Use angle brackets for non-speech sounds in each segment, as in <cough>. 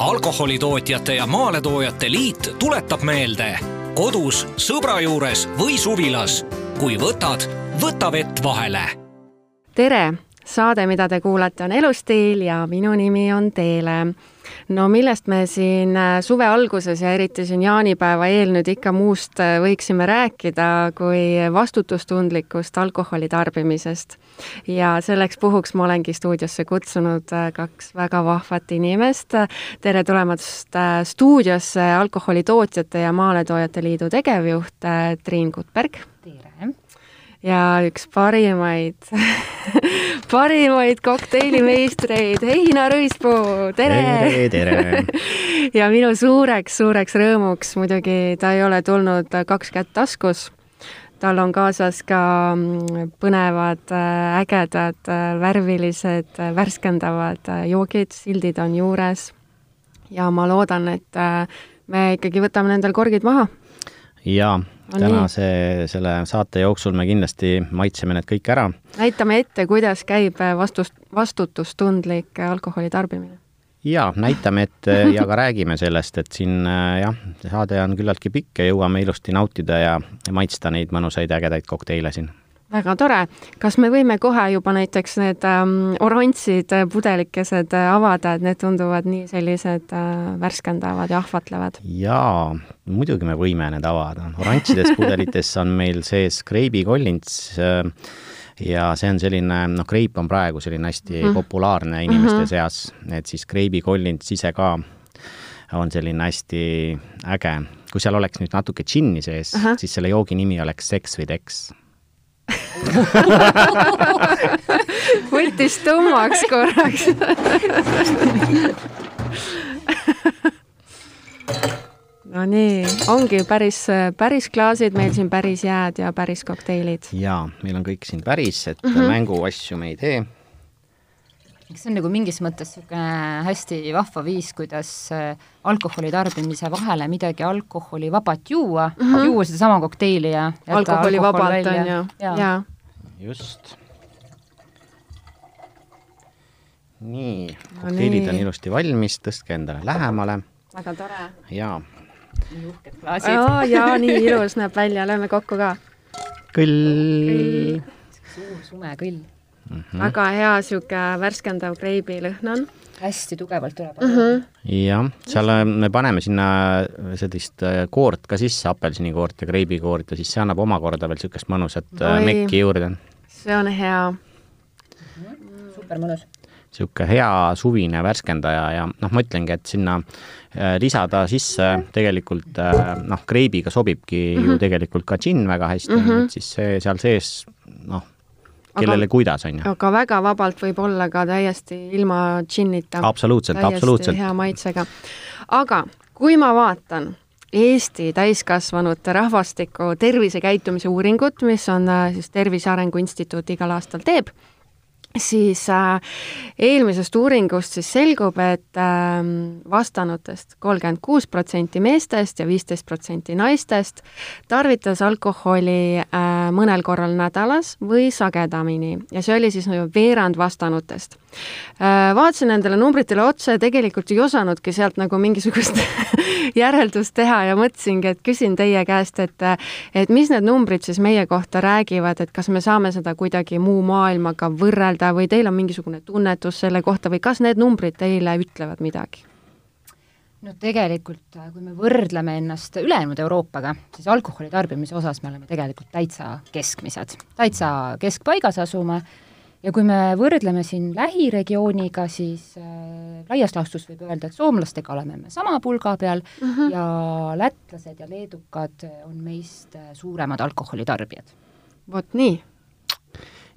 alkoholitootjate ja Maaletoojate Liit tuletab meelde kodus, sõbra juures või suvilas. kui võtad, võta vett vahele. tere, saade, mida te kuulate, on Elustiil ja minu nimi on Teele no millest me siin äh, suve alguses ja eriti siin jaanipäeva eel nüüd ikka muust äh, võiksime rääkida, kui vastutustundlikust alkoholi tarbimisest. ja selleks puhuks ma olengi stuudiosse kutsunud äh, kaks väga vahvat inimest. tere tulemast stuudiosse Alkoholitootjate ja Maaletoojate Liidu tegevjuht Triin Kutberg. tere! Ja üks parimaid <laughs> parimaid kokteilimeistreid, Heina Rõispuu, tere! tere, tere! <laughs> ja minu suureks-suureks rõõmuks muidugi ta ei ole tulnud kaks kätt taskus. tal on kaasas ka mm, põnevad, ägedad, värvilised, värskendavad joogid, sildid on juures. ja ma loodan, et me ikkagi võtame nendel korgid maha. jaa tänase, selle saate jooksul me kindlasti maitseme need kõik ära. näitame ette, kuidas käib vastust, vastutustundlik alkoholi tarbimine. jaa, näitame ette <laughs> ja ka räägime sellest, et siin jah, saade on küllaltki pikk ja jõuame ilusti nautida ja maitsta neid mõnusaid ägedaid kokteile siin väga tore. kas me võime kohe juba näiteks need ähm, oranžid pudelikesed avada, et need tunduvad nii sellised äh, värskendavad ja ahvatlevad? jaa, muidugi me võime need avada. oranžides pudelites on meil sees Greibi Collins äh, ja see on selline, noh, Greip on praegu selline hästi mm. populaarne inimeste mm -hmm. seas, et siis Greibi Collins ise ka on selline hästi äge. kui seal oleks nüüd natuke džinni sees uh, -huh. siis selle joogi nimi oleks Sex with X <laughs> võttis tummaks korraks no nii, ongi päris, päris klaasid meil siin, päris jääd ja päris kokteilid. jaa, meil on kõik siin päris, et mm -hmm. mänguasju me ei tee eks see on nagu mingis mõttes niisugune hästi vahva viis, kuidas äh, alkoholi tarbimise vahele midagi alkoholivabat juua mm, -hmm. juua sedasama kokteili ja alkoholivabalt on ju, jaa. just. nii, kokteilid no, on ilusti valmis, tõstke endale lähemale. väga tore. jaa. nii uhked klaasid. jaa, jaa, nii ilus näeb välja, lööme kokku ka. kõll. suur sume kõll mm. -hmm. väga hea niisugune värskendav kreibi lõhn on. hästi tugevalt tuleb mm. -hmm. jah, seal äh, me paneme sinna äh, sellist äh, koort ka sisse, apelsinikoort ja kreibikoort ja siis see annab omakorda veel niisugust mõnusat Oi, mekki juurde. see on hea mm. -hmm. super mõnus niisugune hea suvine värskendaja ja noh, ma ütlengi, et sinna lisada sisse tegelikult noh, kreibiga sobibki mm -hmm. ju mhm. tegelikult ka džinn väga hästi mm, -hmm. et siis see seal sees noh, kellele aga, kuidas, on ju. aga väga vabalt võib olla ka täiesti ilma džinnita. absoluutselt, absoluutselt. hea maitsega. aga kui ma vaatan Eesti täiskasvanute rahvastiku tervisekäitumise uuringut, mis on äh, siis Tervise Arengu Instituut igal aastal teeb, siis äh, eelmisest uuringust siis selgub, et äh, vastanutest kolmkümmend kuus protsenti meestest ja viisteist protsenti naistest tarvitas alkoholi äh, mõnel korral nädalas või sagedamini ja see oli siis nagu veerand vastanutest äh,. vaatasin nendele numbritele otsa ja tegelikult ei osanudki sealt nagu mingisugust <laughs> järeldust teha ja mõtlesingi, et küsin teie käest, et et mis need numbrid siis meie kohta räägivad, et kas me saame seda kuidagi muu maailmaga võrrelda, öelda või teil on mingisugune tunnetus selle kohta või kas need numbrid teile ütlevad midagi? no tegelikult, äh, kui me võrdleme ennast ülejäänud Euroopaga, siis alkoholi tarbimise osas me oleme tegelikult täitsa keskmised, täitsa keskpaigas asume ja kui me võrdleme siin lähiregiooniga, siis äh, laias laastus võib öelda, et soomlastega oleme me sama pulga peal mm -hmm. ja lätlased ja leedukad on meist äh, suuremad alkoholitarbijad. vot nii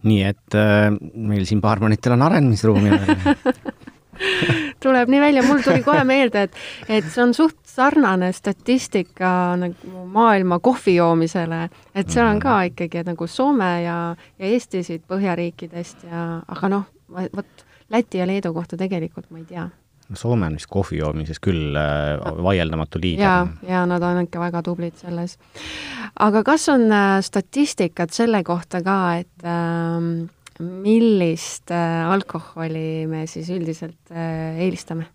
nii et äh, meil siin baarmanitel on arenemisruumi veel. <laughs> Tuleb nii välja, mul tuli kohe meelde, et, et see on suht sarnane statistika nagu maailma kohvi joomisele, et seal on ka ikkagi nagu Soome ja, ja Eesti siit Põhjariikidest ja, aga noh, vot Läti ja Leedu kohta tegelikult ma ei tea Soome on vist kohvi joomises küll äh, vaieldamatu liider. ja, ja nad on ikka väga tublid selles. aga kas on äh, statistikat selle kohta ka, et äh, millist äh, alkoholi me siis üldiselt äh, eelistame?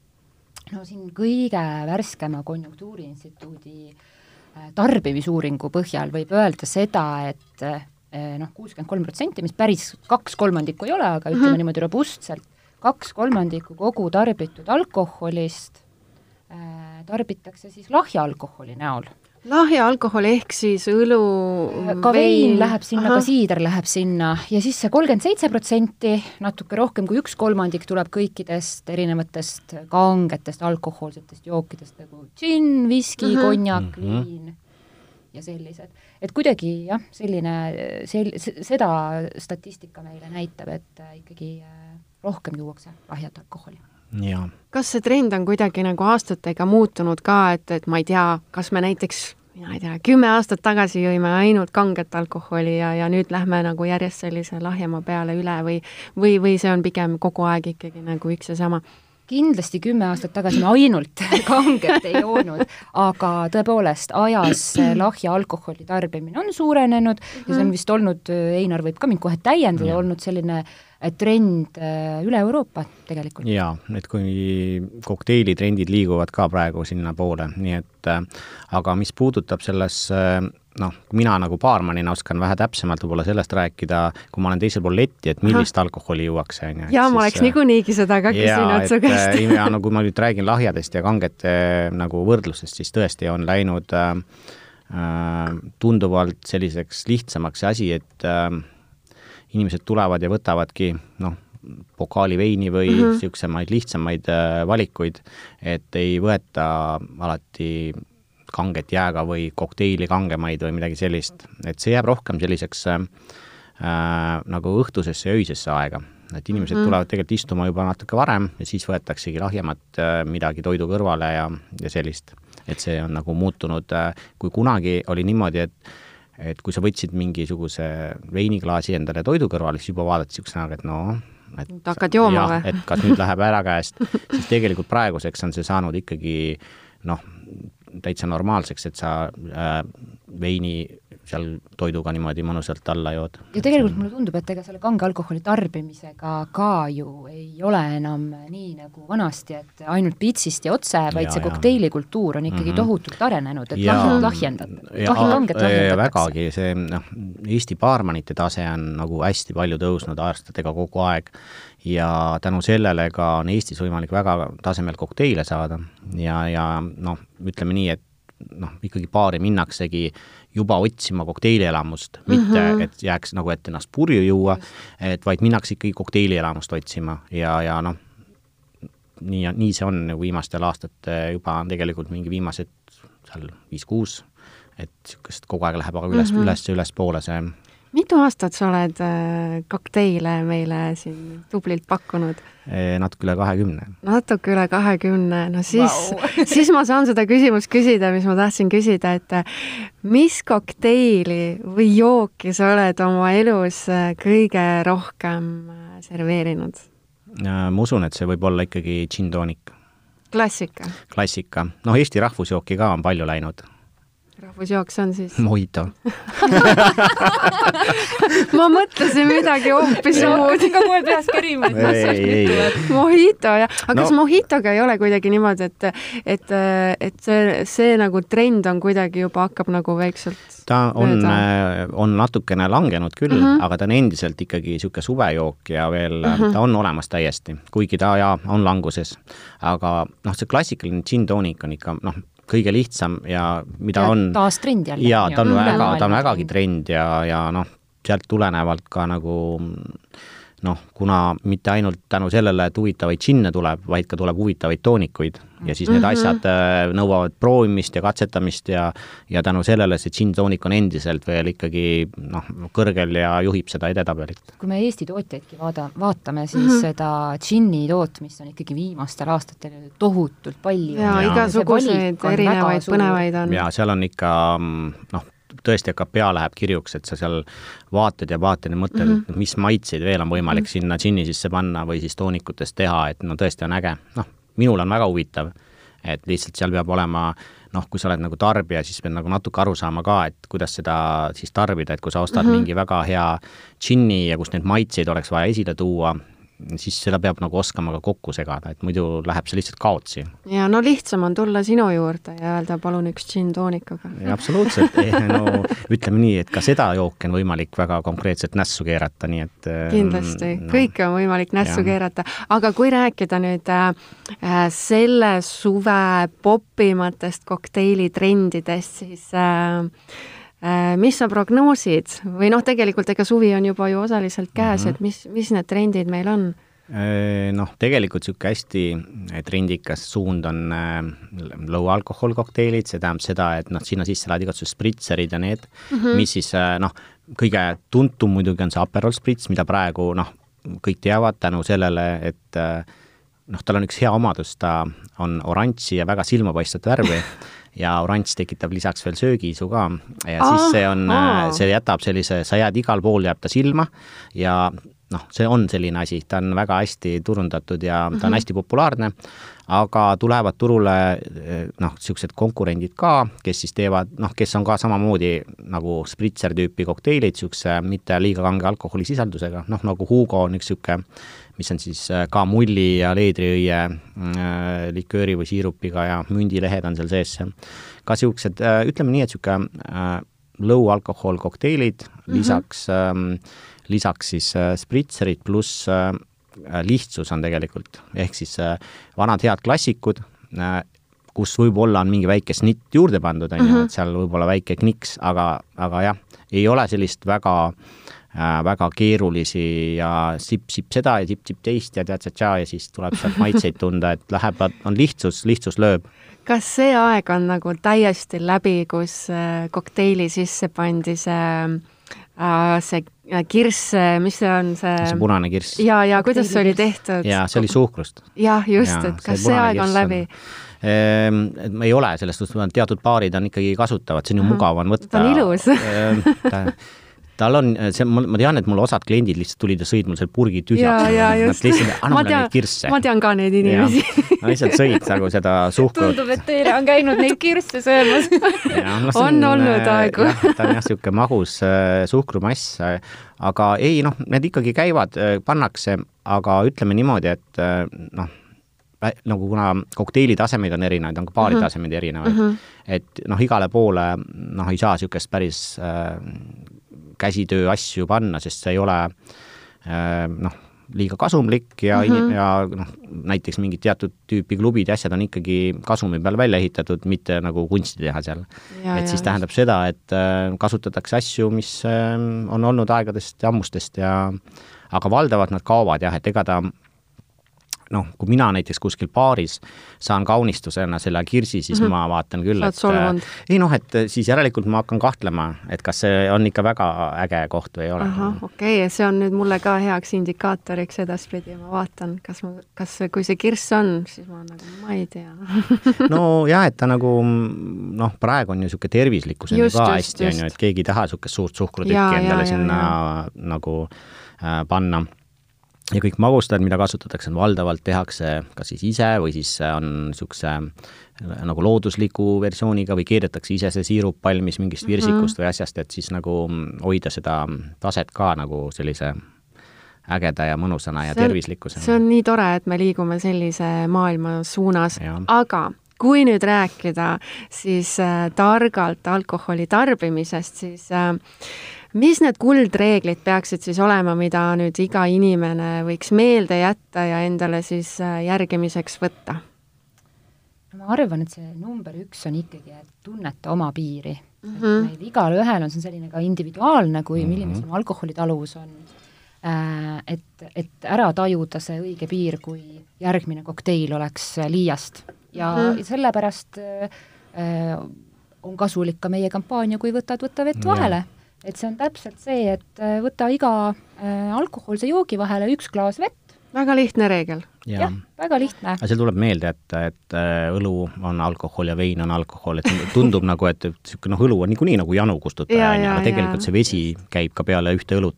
no siin kõige värskema Konjunktuuriinstituudi äh, tarbimisuuringu põhjal võib öelda seda, et äh, noh, kuuskümmend kolm protsenti, mis päris kaks kolmandikku ei ole, aga ütleme mm -hmm. niimoodi robustselt, kaks kolmandikku kogu tarbitud alkoholist äh, tarbitakse siis lahja alkoholi näol lahja alkohol ehk siis õlu, ka vein läheb sinna, ka siider läheb sinna ja siis see kolmkümmend seitse protsenti, natuke rohkem kui üks kolmandik tuleb kõikidest erinevatest kangetest alkohoolsetest jookidest nagu džinn, viski -hmm. konjak -hmm. viin ja sellised. et kuidagi jah, selline, sel-, seda statistika meile näitab, et äh, ikkagi äh, rohkem juuakse lahjat alkoholi. Kas see trend on kuidagi nagu aastatega muutunud ka, et, et ma ei tea, kas me näiteks mina ei tea, kümme aastat tagasi jõime ainult kanget alkoholi ja, ja nüüd lähme nagu järjest sellise lahjema peale üle või, või, või see on pigem kogu aeg ikkagi nagu üks ja sama? kindlasti kümme aastat tagasi me ainult <laughs> kanget ei joonud, aga tõepoolest, ajas lahja alkoholi tarbimine on suurenenud ja see on vist olnud, Einar võib ka mind kohe täiendada, olnud selline äh, trend äh, üle Euroopa tegelikult. jaa, et kui kokteilitrendid liiguvad ka praegu sinnapoole, nii et äh, aga mis puudutab selles äh, noh, mina nagu baarmanina oskan vähe täpsemalt võib-olla sellest rääkida, kui ma olen teisel pool letti, et millist Aha. alkoholi juuakse, on ju. jaa, ma oleks niikuinii seda ka küsinud su käest. ja no kui ma nüüd räägin lahjadest ja kangete nagu võrdlusest, siis tõesti on läinud äh, tunduvalt selliseks lihtsamaks see asi, et äh, inimesed tulevad ja võtavadki noh, pokaali veini või niisugusemaid mm -hmm. lihtsamaid äh, valikuid, et ei võeta alati kanget jääga või kokteili kangemaid või midagi sellist, et see jääb rohkem selliseks äh, nagu õhtusesse ja öisesse aega. et inimesed mm tulevad tegelikult istuma juba natuke varem ja siis võetaksegi lahjemat äh, midagi toidu kõrvale ja, ja sellist. et see on nagu muutunud äh,, kui kunagi oli niimoodi, et et kui sa võtsid mingisuguse veiniklaasi endale toidu kõrvale, siis juba vaadati niisuguse näoga, et et et hakkad jooma või? et kas nüüd läheb ära käest, siis tegelikult praeguseks on see saanud ikkagi noh, täitsa normaalseks, et sa äh, veini seal toiduga niimoodi mõnusalt alla jood. ja tegelikult mulle tundub, et ega selle kange alkoholi tarbimisega ka ju ei ole enam nii nagu vanasti, et ainult pitsist ja otse, vaid ja, see kokteilikultuur on ikkagi mm -hmm. tohutult arenenud, et kanget lahjendatakse. vägagi, see noh, Eesti baarmanite tase on nagu hästi palju tõusnud aastatega kogu aeg ja tänu sellele ka on Eestis võimalik väga tasemel kokteile saada ja, ja noh, ütleme nii, et noh, ikkagi baari minnaksegi juba otsima kokteilielamust, mitte mm -hmm. et jääks nagu, et ennast purju juua, et vaid minnakse ikkagi kokteilielamust otsima ja, ja noh, nii, nii see on nagu viimastel aastatel juba on tegelikult mingi viimased seal viis-kuus, et niisugust kogu aeg läheb aga üles mm, -hmm. üles ja ülespoole see mitu aastat sa oled äh, kokteile meile siin tublilt pakkunud? natuke üle kahekümne. natuke üle kahekümne, no siis wow. <laughs> siis ma saan seda küsimust küsida, mis ma tahtsin küsida, et äh, mis kokteili või jooki sa oled oma elus äh, kõige rohkem serveerinud? ma usun, et see võib olla ikkagi džinn-toonik. klassika? klassika, noh, Eesti rahvusjooki ka on palju läinud rahvusjook, see on siis? <laughs> Mojito <laughs> ma mõtlesin midagi hoopis muud. ka kohe peas kerima, et tuleb. Mojito jah, aga no. kas Mojitoga ei ole kuidagi niimoodi, et, et, et see, see nagu trend on kuidagi juba hakkab nagu väikselt ta on, äh, on natukene langenud küll mm, -hmm. aga ta on endiselt ikkagi niisugune suvejook ja veel mm, -hmm. ta on olemas täiesti, kuigi ta jaa, on languses. aga noh, see klassikaline džinn-toonik on ikka noh, kõige lihtsam ja mida ja on taas trend jälle. jaa, ta on väga, ta on vägagi trend ja, ja noh, sealt tulenevalt ka nagu noh, kuna mitte ainult tänu sellele, et huvitavaid džinne tuleb, vaid ka tuleb huvitavaid toonikuid ja siis need mm -hmm. asjad äh, nõuavad proovimist ja katsetamist ja ja tänu sellele see džinn-toonik on endiselt veel ikkagi noh, kõrgel ja juhib seda edetabelit. kui me Eesti tootjaidki vaada, vaatame, siis mm -hmm. seda džinni tootmist on ikkagi viimastel aastatel tohutult palju. jaa, igasuguseid erinevaid põnevaid on. jaa, seal on ikka noh, tõesti hakkab, pea läheb kirjuks, et sa seal vaatad ja vaatad ja mõtled mm, -hmm. mis maitseid veel on võimalik mm -hmm. sinna džinni sisse panna või siis toonikutest teha, et no tõesti on äge. noh, minul on väga huvitav, et lihtsalt seal peab olema noh, kui sa oled nagu tarbija, siis pead nagu natuke aru saama ka, et kuidas seda siis tarbida, et kui sa ostad mm -hmm. mingi väga hea džinni ja kus neid maitseid oleks vaja esile tuua, siis seda peab nagu oskama ka kokku segada, et muidu läheb see lihtsalt kaotsi. ja no lihtsam on tulla sinu juurde ja öelda palun üks džinn-toonikaga. absoluutselt, no ütleme nii, et ka seda jooki on võimalik väga konkreetselt nässu keerata, nii et kindlasti no,, kõike on võimalik nässu jah. keerata, aga kui rääkida nüüd äh, selle suve popimatest kokteilitrendidest, siis Äh, mis sa prognoosid või noh, tegelikult ega suvi on juba ju osaliselt käes mm, -hmm. et mis, mis need trendid meil on? Äh, noh, tegelikult niisugune hästi trendikas suund on äh, low alcohol kokteilid, see tähendab seda, et noh, sinna sisse lähevad igasugused spritserid ja need mm, -hmm. mis siis noh, kõige tuntum muidugi on see Aperol Spritz, mida praegu noh, kõik teavad tänu sellele, et noh, tal on üks hea omadus, ta on oranži ja väga silmapaistvat värvi <laughs> ja oranž tekitab lisaks veel söögiisu ka ja ah, siis see on, see jätab sellise, sa jääd igal pool, jääb ta silma ja noh, see on selline asi, ta on väga hästi turundatud ja ta on mm -hmm. hästi populaarne, aga tulevad turule noh, niisugused konkurendid ka, kes siis teevad, noh, kes on ka samamoodi nagu spritser tüüpi kokteilid, niisuguse mitte liiga kange alkoholisisaldusega, noh nagu Hugo on üks niisugune mis on siis äh, ka mulli ja leedriõie äh, likööri või siirupiga ja mündilehed on seal sees. ka niisugused, äh, ütleme nii, et niisugune low alcohol kokteilid mm, -hmm. lisaks, ähm, lisaks siis spritserid pluss lihtsus on tegelikult, ehk siis vanad head klassikud, kus võib-olla on mingi väike snitt juurde pandud, on ju, mhm. et seal võib-olla väike kniks, aga, aga jah, ei ole sellist väga Äh, väga keerulisi ja sipp-sipp seda ja sipp-sipp teist ja tead-tša ja siis tuleb sealt maitseid tunda, et läheb, on lihtsus, lihtsus lööb. kas see aeg on nagu täiesti läbi, kus äh, kokteili sisse pandi see äh, see kirss, mis see on, see see punane kirss. ja, ja kuidas see oli tehtud? jaa, see oli suhkrust. jah, just, et kas see, aeg on läbi? Ehm, ei ole, selles suhtes teatud baarid on ikkagi kasutavad, see on ju mugav on võtta. ta on ilus ehm, tal on see, ma, ma tean, et mul osad kliendid lihtsalt tulid ja sõid mul selle purgi tühjaks. Nad lihtsalt, anna mulle neid kirsse. ma tean ka neid inimesi. Nad lihtsalt sõid nagu seda suhkrut. tundub, et teile on käinud neid kirsse söömas No, on, on olnud äh, aegu. ta on jah, niisugune magus äh, suhkrumass, äh, aga ei noh, need ikkagi käivad, pannakse, aga ütleme niimoodi, et noh, nagu kuna kokteili tasemeid on erinevaid, on ka baari uh -huh. tasemeid erinevaid uh, -huh. et noh, igale poole noh, ei saa niisugust päris äh, käsitöö asju panna, sest see ei ole äh, noh, liiga kasumlik ja mm, -hmm. ja noh, näiteks mingid teatud tüüpi klubid ja asjad on ikkagi kasumi peal välja ehitatud, mitte nagu kunsti teha seal. et siis tähendab seda, et äh, kasutatakse asju, mis äh, on olnud aegadest ja ammustest ja aga valdavalt nad kaovad jah, et ega ta noh, kui mina näiteks kuskil baaris saan kaunistusena selle kirsi, siis mm -hmm. ma vaatan küll, et solvunud. ei noh, et siis järelikult ma hakkan kahtlema, et kas see on ikka väga äge koht või ei ole. okei okay., see on nüüd mulle ka heaks indikaatoriks edaspidi, ma vaatan, kas ma, kas, kui see kirss on, siis ma nagu, ma ei tea <laughs> nojah, et ta nagu noh, praegu on ju niisugune tervislikkus on ju ka hästi, on ju, et keegi ei taha niisugust suurt suhkrutükki endale ja, sinna ja. nagu äh, panna ja kõik magustajad, mida kasutatakse, valdavalt tehakse kas siis ise või siis on niisuguse nagu loodusliku versiooniga või keedetakse ise see siirup valmis mingist mhm. virsikust mm -hmm. või asjast, et siis nagu hoida seda taset ka nagu sellise ägeda ja mõnusana ja tervislikkusena. see on nii tore, et me liigume sellise maailma suunas, aga kui nüüd rääkida siis äh, targalt alkoholi tarbimisest, siis äh, mis need kuldreeglid peaksid siis olema, mida nüüd iga inimene võiks meelde jätta ja endale siis äh, järgimiseks võtta? ma arvan, et see number üks on ikkagi, et tunneta oma piiri mm. -hmm. et mhm. meil igalühel on see selline ka individuaalne, kui mm -hmm. milline sul alkoholitaluvus on äh,, et, et ära tajuda see õige piir, kui järgmine kokteil oleks liiast ja mm -hmm. sellepärast äh, on kasulik ka meie kampaania Kui võtad, võta vett vahele et see on täpselt see, et äh, võta iga äh, alkohoolse joogi vahele üks klaas vett. väga lihtne reegel. jah ja,, väga lihtne. aga seal tuleb meelde, et, et äh, õlu on alkohol ja vein on alkohol, et tundub nagu, et niisugune noh, õlu on niikuinii nagu janu kustutaja, on ju, aga tegelikult ja. see vesi käib ka peale ühte õlut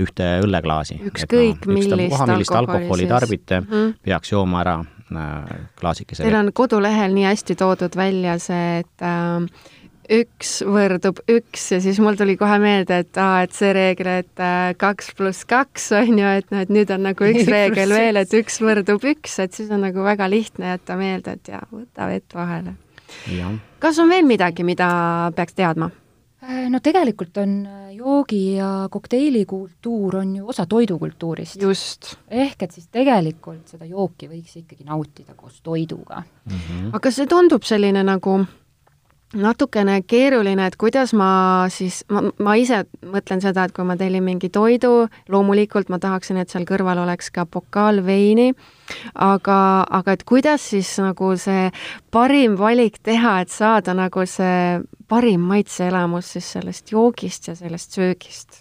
ühte õlleklaasi. ükskõik no, millist, millist alkoholi tarbite mm, -hmm. peaks jooma ära äh, klaasikese. Teil on kodulehel nii hästi toodud välja see, et äh, üks võrdub üks ja siis mul tuli kohe meelde, et aa, et see reegel, et äh, kaks pluss kaks on ju, et noh, et nüüd on nagu üks reegel veel, et üks võrdub üks, et siis on nagu väga lihtne jätta meelde, et jaa, võta vett vahele. kas on veel midagi, mida peaks teadma? Äh, no tegelikult on äh, joogi- ja kokteilikultuur on ju osa toidukultuurist. just. ehk et siis tegelikult seda jooki võiks ikkagi nautida koos toiduga mm. -hmm. aga see tundub selline nagu natukene keeruline, et kuidas ma siis, ma, ma ise mõtlen seda, et kui ma tellin mingi toidu, loomulikult ma tahaksin, et seal kõrval oleks ka pokaal veini, aga, aga et kuidas siis nagu see parim valik teha, et saada nagu see parim maitseelamus siis sellest joogist ja sellest söögist?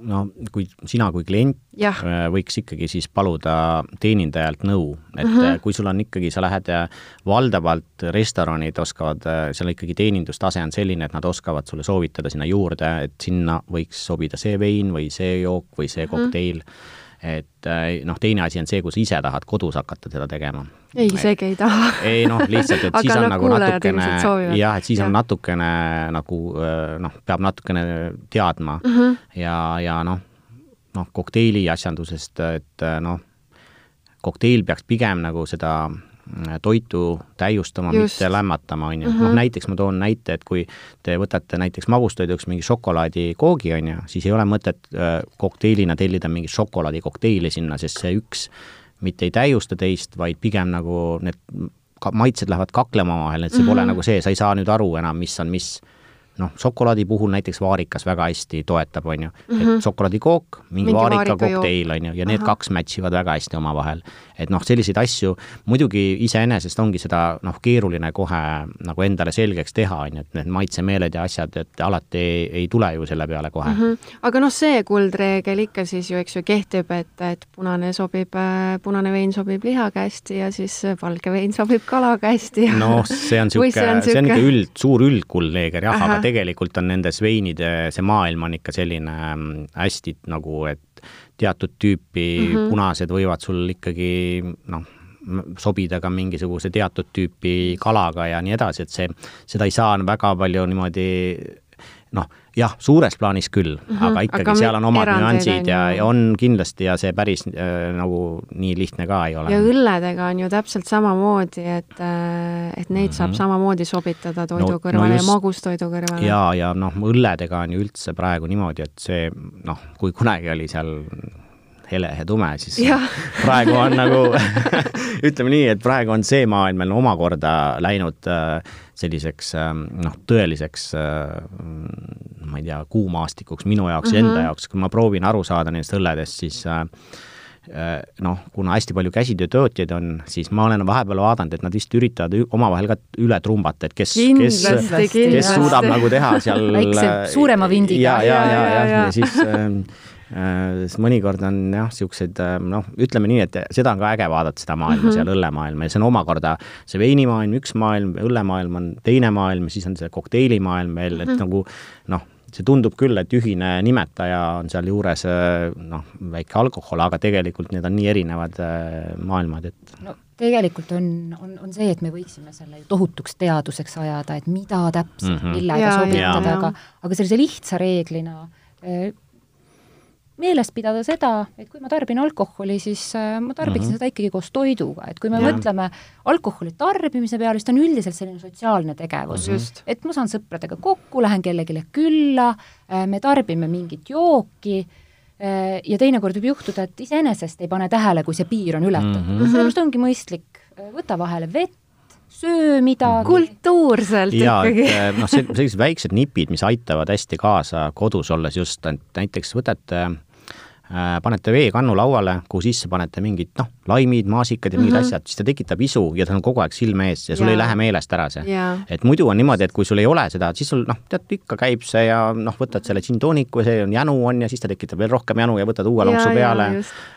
No kui sina kui klient ja. Äh, võiks ikkagi siis paluda teenindajalt nõu, et mm -hmm. kui sul on ikkagi, sa lähed äh, valdavalt restoranid oskavad, seal ikkagi teenindustase on selline, et nad oskavad sulle soovitada sinna juurde, et sinna võiks sobida see vein või see jook või see mhm. kokteil mm. -hmm et äh, noh, teine asi on see, kui sa ise tahad kodus hakata seda tegema. ei, isegi ei taha. ei noh, lihtsalt, et <laughs> siis on nagu natukene, jah, et siis ja. on natukene nagu äh, noh, peab natukene teadma mm -hmm. ja, ja noh, noh, kokteili asjandusest, et äh, noh, kokteil peaks pigem nagu seda toitu täiustama, mitte lämmatama, on ju. noh, mhm. näiteks ma toon näite, et kui te võtate näiteks magustoiduks mingi šokolaadikoogi, on ju, siis ei ole mõtet äh, kokteilina tellida mingit šokolaadikokteili sinna, sest see üks mitte ei täiusta teist, vaid pigem nagu need maitsed lähevad kaklema omavahel, et see mm -hmm. pole nagu see, sa ei saa nüüd aru enam, mis on mis noh, šokolaadi puhul näiteks vaarikas väga hästi toetab, on ju, et mm -hmm. šokolaadikook, mingi, mingi vaarika kokteil, on ju, ja need Aha. kaks match ivad väga hästi omavahel. et noh, selliseid asju muidugi iseenesest ongi seda noh, keeruline kohe nagu endale selgeks teha, on ju, et need maitsemeeled ja asjad, et alati ei, ei tule ju selle peale kohe mm. -hmm. aga noh, see kuldreegel ikka siis ju, eks ju, kehtib, et, et punane sobib, äh, punane vein sobib lihaga hästi ja siis valge vein sobib kalaga hästi. noh, see on <laughs> niisugune, see on ikka üld, suur üldkuldreegel jah, aga tegelikult on nendes veinide, see maailm on ikka selline mm, hästi nagu, et teatud tüüpi mm -hmm. punased võivad sul ikkagi noh, sobida ka mingisuguse teatud tüüpi kalaga ja nii edasi, et see, seda ei saa väga palju niimoodi noh, jah, suures plaanis küll mm, -hmm, aga ikkagi aga seal on omad nüansid ja, ja on kindlasti ja see päris äh, nagu nii lihtne ka ei ole. ja õlledega on ju täpselt samamoodi, et, äh, et neid mm -hmm. saab samamoodi sobitada toidu no, kõrvale no just, ja magustoidu kõrvale. ja, ja noh, õlledega on ju üldse praegu niimoodi, et see noh, kui kunagi oli seal hele ja tume, siis ja. praegu on nagu <laughs> ütleme nii, et praegu on see maailm meil omakorda läinud äh, selliseks ähm, noh, tõeliseks äh, ma ei tea, kuumaastikuks minu jaoks mm -hmm. ja enda mhm. jaoks, kui ma proovin aru saada nendest õlledest, siis äh, noh, kuna hästi palju käsitöötootjaid on, siis ma olen vahepeal vaadanud, et nad vist üritavad omavahel ka üle trumbata, et kes, kes, kes suudab nagu teha seal väikse, suurema vindiga. ja, ja, ja, ja, ja, ja, ja siis ähm, Äh, sest mõnikord on jah, niisugused äh, noh, ütleme nii, et seda on ka äge vaadata, seda maailma mm -hmm. seal, õllemaailma ja see on omakorda see veinimaailm, üks maailm, õllemaailm on teine maailm siis on see kokteilimaailm veel, et mm -hmm. nagu noh, see tundub küll, et ühine nimetaja on sealjuures äh, noh, väike alkohol, aga tegelikult need on nii erinevad maailmad, et no tegelikult on, on, on see, et me võiksime selle ju tohutuks teaduseks ajada, et mida täpselt mm, -hmm. millega ja, sobitada, aga, aga sellise lihtsa reeglina meeles pidada seda, et kui ma tarbin alkoholi, siis äh, ma tarbiksin mm -hmm. seda ikkagi koos toiduga, et kui me ja. mõtleme alkoholi tarbimise peale, siis ta on üldiselt selline sotsiaalne tegevus mm. -hmm. et ma saan sõpradega kokku, lähen kellelegi külla, äh, me tarbime mingit jooki äh, ja teinekord võib juhtuda, et iseenesest ei pane tähele, kui see piir on ületatud mm -hmm., sellepärast ongi mõistlik võtta vahele vett, söö midagi. kultuurselt ja, ikkagi. noh, sellised väiksed nipid, mis aitavad hästi kaasa kodus olles just, et näiteks võtate äh, Äh, panete veekannu lauale, kuhu sisse panete mingid noh, laimid, maasikad ja mingid mm -hmm. asjad, siis ta tekitab isu ja ta on kogu aeg silme ees ja sul yeah. ei lähe meelest ära see yeah.. et muidu on niimoodi, et kui sul ei ole seda, siis sul noh, tead ikka käib see ja noh, võtad selle džintooniku, see on jänu on ja siis ta tekitab veel rohkem jänu ja võtad uue lonksu peale.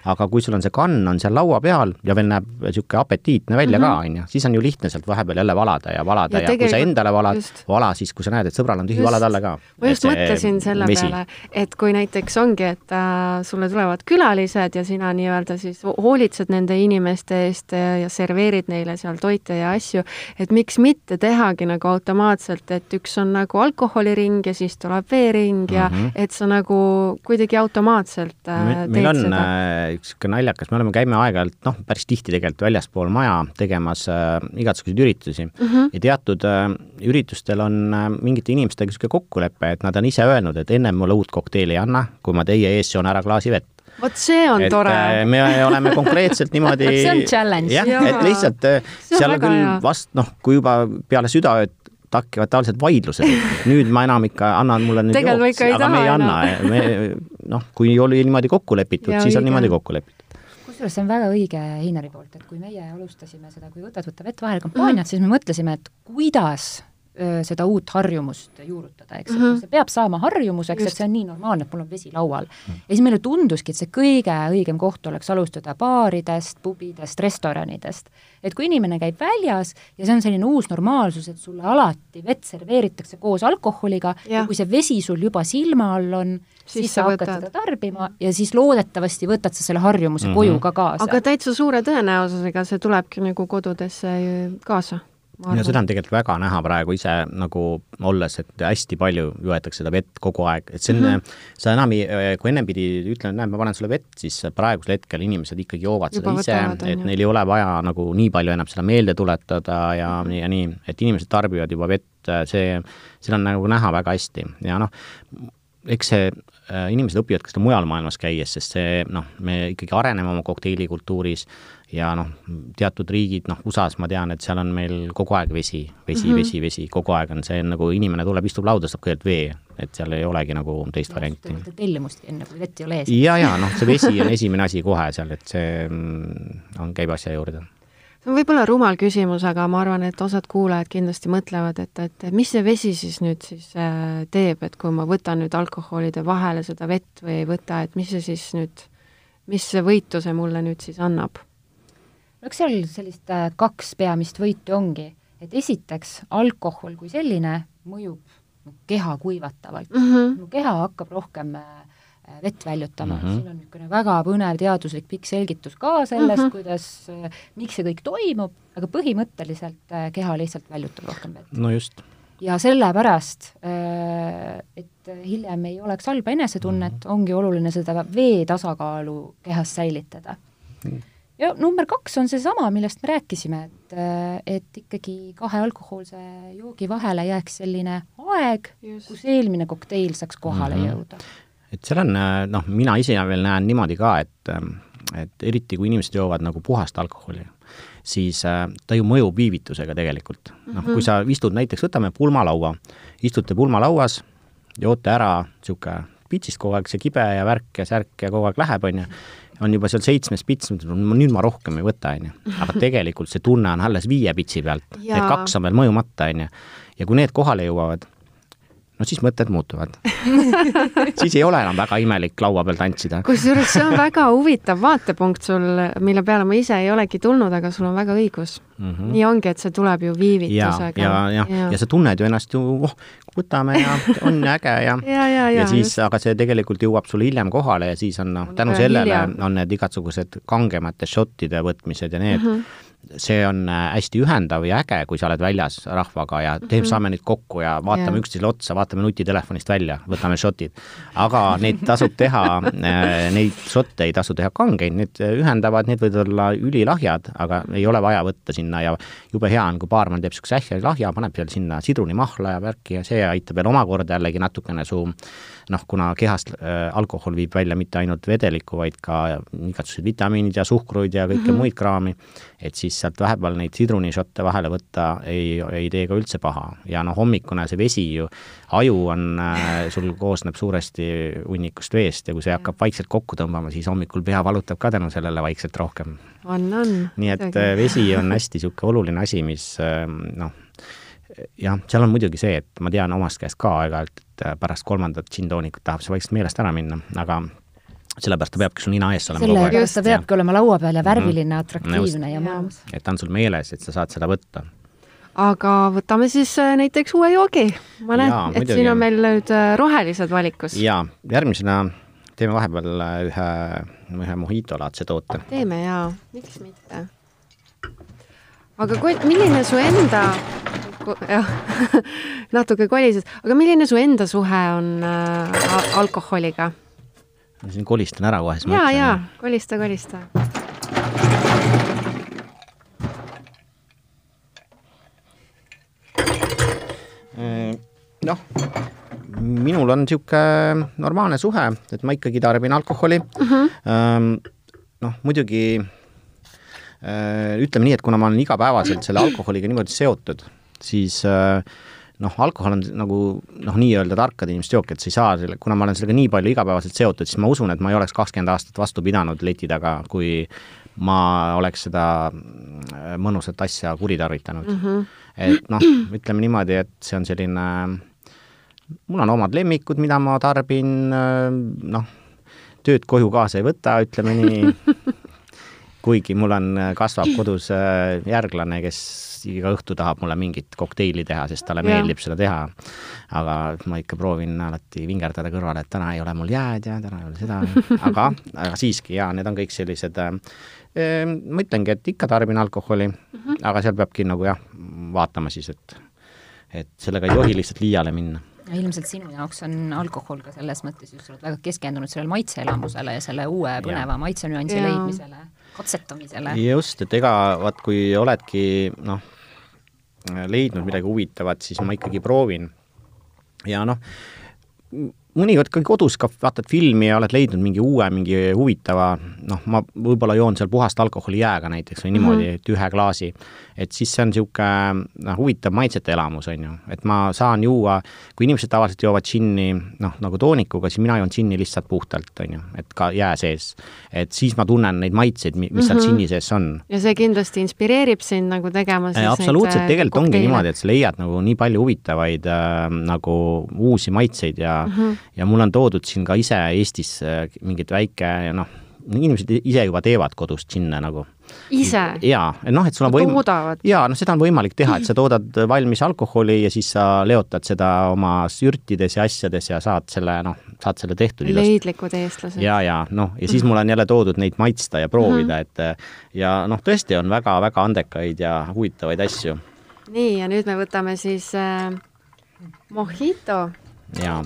aga kui sul on see kann on seal laua peal ja veel näeb niisugune apetiitne välja mm -hmm. ka, on ju, siis on ju lihtne sealt vahepeal jälle valada ja valada ja, ja kui sa endale valad, vala siis, kui sa näed, et sõbral on tühi, vala talle ka. ma just mõtlesin selle vesi. peale, et kui näiteks ongi, et äh, sulle sulle tulevad külalised ja sina nii-öelda siis hoolitsed nende inimeste eest ja, serveerid neile seal toite ja asju, et miks mitte tehagi nagu automaatselt, et üks on nagu alkoholiring ja siis tuleb veering ja mm -hmm. et sa nagu kuidagi automaatselt äh, meil, meil on seda. Äh, üks niisugune naljakas, me oleme, käime aeg-ajalt, noh, päris tihti tegelikult väljaspool maja tegemas äh, igasuguseid üritusi mm -hmm. ja teatud äh, üritustel on äh, mingite inimestega niisugune kokkulepe, et nad on ise öelnud, et ennem mulle uut kokteili ei anna, kui ma teie ees joon ära klaasi vot see on et, tore. Äh, me oleme konkreetselt niimoodi <laughs> see on challenge. jah, et lihtsalt äh, seal on küll hea. vast noh, kui juba peale südaööd takkivad tavaliselt vaidlused, <laughs> nüüd ma enam ikka annan mulle nüüd jooks, aga taha, me ei anna, me noh, kui oli niimoodi kokku lepitud, siis on niimoodi kokku lepitud kusjuures see on väga õige Heinari poolt, et kui meie alustasime seda Kui võtad, võta vett vahele kampaaniat mm., siis me mõtlesime, et kuidas seda uut harjumust juurutada, eks mm, -hmm. see peab saama harjumuseks, et see on nii normaalne, et mul on vesi laual mm. -hmm. ja siis meile tunduski, et see kõige õigem koht oleks alustada baaridest, pubidest, restoranidest. et kui inimene käib väljas ja see on selline uus normaalsus, et sulle alati vett serveeritakse koos alkoholiga ja, ja kui see vesi sul juba silma all on, siis sa hakkad võtad. seda tarbima ja siis loodetavasti võtad sa selle harjumuse mm -hmm. koju ka kaasa. aga täitsa suure tõenäosusega see tulebki nagu kodudesse kaasa ja seda on tegelikult väga näha praegu ise nagu olles, et hästi palju juetakse seda vett kogu aeg, et see on mm, -hmm. sa enam ei, kui ennem pidi ütlema, et näed, ma panen sulle vett, siis praegusel hetkel inimesed ikkagi joovad Juba seda ise, et neil ei ole vaja nagu nii palju enam seda meelde tuletada ja mm, -hmm. ja nii, et inimesed tarbivad juba vett, see, seda on nagu näha väga hästi ja noh, eks see äh, inimesed õpivad ka seda mujal maailmas käies, sest see noh, me ikkagi areneme oma kokteilikultuuris ja noh, teatud riigid, noh, USA-s ma tean, et seal on meil kogu aeg vesi, vesi mm, -hmm. vesi, vesi, kogu aeg on see nagu inimene tuleb, istub lauda, saab kõigepealt vee, et seal ei olegi nagu teist ja, varianti. tellimustki enne, kui vett ei ole ees. ja, ja noh, see vesi on esimene asi kohe seal, et see mm, on, käib asja juurde see on võib-olla rumal küsimus, aga ma arvan, et osad kuulajad kindlasti mõtlevad, et, et mis see vesi siis nüüd siis äh, teeb, et kui ma võtan nüüd alkoholide vahele seda vett või ei võta, et mis see siis nüüd, mis võitu see mulle nüüd siis annab? No eks seal sellist äh, kaks peamist võitu ongi, et esiteks alkohol kui selline mõjub keha kuivatavalt mm. -hmm. mu keha hakkab rohkem äh, vett väljutama mm, -hmm. siin on niisugune väga põnev teaduslik pikk selgitus ka sellest mm, -hmm. kuidas, äh, miks see kõik toimub, aga põhimõtteliselt keha lihtsalt väljutab rohkem vett. no just. ja sellepärast, et hiljem ei oleks halba enesetunnet mm, -hmm. ongi oluline seda vee tasakaalu kehas säilitada mm. -hmm ja number kaks on seesama, millest me rääkisime, et, et ikkagi kahe alkohoolse joogi vahele jääks selline aeg, kus eelmine kokteil saaks kohale mm -hmm. jõuda. et seal on, noh, mina ise veel näen niimoodi ka, et, et eriti kui inimesed joovad nagu puhast alkoholi, siis ta ju mõjub viivitusega tegelikult. noh, kui mhm. sa istud näiteks, võtame pulmalaua, istute pulmalauas, joote ära niisugune pitsist kogu aeg see kibe ja värk ja särk ja kogu aeg läheb, on ju, on juba seal seitsmes pits, nüüd ma rohkem ei võta, on ju. aga tegelikult see tunne on alles viie pitsi pealt, need kaks on veel mõjumata, on ju. ja kui need kohale jõuavad, no siis mõtted muutuvad <laughs> siis ei ole enam väga imelik laua peal tantsida. kusjuures see on väga huvitav vaatepunkt sul, mille peale ma ise ei olegi tulnud, aga sul on väga õigus mm. -hmm. nii ongi, et see tuleb ju viivitusega. ja, ja, ja, ja., ja sa tunned ju ennast ju, oh, võtame ja on äge ja <laughs> ja, ja, ja, ja siis, aga see tegelikult jõuab sulle hiljem kohale ja siis on noh, tänu sellele hiljem. on need igasugused kangemate šottide võtmised ja need mm, -hmm see on äh, hästi ühendav ja äge, kui sa oled väljas rahvaga ja teeb, mhm. saame nüüd kokku ja vaatame üksteisele otsa, vaatame nutitelefonist välja, võtame šotid. aga neid tasub teha, äh, neid šotte ei tasu teha kangeid, need ühendavad, need võivad olla ülilahjad, aga ei ole vaja võtta sinna ja jube hea on, kui baarman teeb niisuguse ähja lahja, paneb seal sinna sidrunimahla ja värki ja see aitab veel omakorda jällegi natukene su noh, kuna kehast äh, alkohol viib välja mitte ainult vedelikku, vaid ka igasugused vitamiinid ja suhkruid ja kõike mm -hmm. muid kraami, et siis sealt vahepeal neid sidrunišotte vahele võtta ei, ei tee ka üldse paha. ja noh, hommikune see vesi ju, aju on äh,, sul koosneb suuresti hunnikust veest ja kui see hakkab vaikselt kokku tõmbama, siis hommikul pea valutab ka tänu sellele vaikselt rohkem. on, on. nii et äh, vesi on hästi niisugune oluline asi, mis äh, noh, jah, seal on muidugi see, et ma tean omast käest ka aeg-ajalt, et äh, pärast kolmandat džinntoonikut tahab see vaikselt meelest ära minna, aga sellepärast ta peabki sul nina ees olema sellepärast ta peabki olema laua peal ja värviline mm, -hmm. atraktiivne ja mõnus. et ta on sul meeles, et sa saad seda võtta. aga võtame siis äh, näiteks uue joogi. ma näen, et muidugi. siin on meil nüüd äh, rohelised valikus. jaa, järgmisena teeme vahepeal ühe, ühe mojito-laadse toote. teeme jaa, miks mitte. Aga kui, milline su enda, jah <laughs> natuke kolises, aga milline su enda suhe on äh, alkoholiga? ma siin kolistan ära kohe, siis ma ütlen. jaa, jaa, kolista, kolista noh, minul on niisugune normaalne suhe, et ma ikkagi tarbin alkoholi uh. -huh. noh, muidugi ütleme nii, et kuna ma olen igapäevaselt selle alkoholiga niimoodi seotud, siis äh, noh, alkohol on nagu noh, nii-öelda tarkade inimeste jook, et sa ei saa selle, kuna ma olen sellega nii palju igapäevaselt seotud, siis ma usun, et ma ei oleks kakskümmend aastat vastu pidanud leti taga, kui ma oleks seda äh, mõnusat asja kuritarvitanud mm. -hmm. et noh, ütleme niimoodi, et see on selline mul on omad lemmikud, mida ma tarbin, noh, tööd koju kaasa ei võta, ütleme nii <laughs> kuigi mul on, kasvab kodus äh, järglane, kes iga õhtu tahab mulle mingit kokteili teha, sest talle ja. meeldib seda teha. aga ma ikka proovin alati vingerdada kõrvale, et täna ei ole mul jääd ja täna ei ole seda, <laughs> aga, aga siiski jaa, need on kõik sellised äh, ma ütlengi, et ikka tarbin alkoholi mm, -hmm. aga seal peabki nagu jah, vaatama siis, et et sellega ei tohi lihtsalt liiale minna ja ilmselt sinu jaoks on alkohol ka selles mõttes just, sa oled väga keskendunud sellele maitseelamusele ja selle uue põneva maitsenüansi leidmisele, katsetamisele. just, et ega vaat kui oledki noh, leidnud midagi huvitavat, siis ma ikkagi proovin. ja noh, mõnikord ka kodus ka vaatad filmi ja oled leidnud mingi uue, mingi huvitava, noh, ma võib-olla joon seal puhast alkoholi jääga näiteks või niimoodi mm, -hmm. et ühe klaasi. et siis see on niisugune noh, huvitav maitsete elamus, on ju, et ma saan juua, kui inimesed tavaliselt joovad džinni noh, nagu toonikuga, siis mina joon džinni lihtsalt puhtalt, on ju, et ka jää sees. et siis ma tunnen neid maitseid, mis mm -hmm. seal džinni mhm. sees on. ja see kindlasti inspireerib sind nagu tegema siis absoluutselt, äh, tegelikult kokteile. ongi niimoodi, et sa leiad nagu nii palju huvitavaid äh, nagu uusi maitseid ja mm, -hmm ja mul on toodud siin ka ise Eestis mingit väike noh, inimesed ise juba teevad kodus džinne nagu. ise? jaa, noh, et sul on võim-. jaa, noh, seda on võimalik teha, et sa toodad valmis alkoholi ja siis sa leotad seda oma sürtides ja asjades ja saad selle, noh, saad selle tehtud. leidlikud eestlased. ja, ja noh, ja siis mul on jälle toodud neid maitsta ja proovida mm, -hmm. et ja noh, tõesti on väga-väga andekaid ja huvitavaid asju. nii, ja nüüd me võtame siis äh, mojito. jaa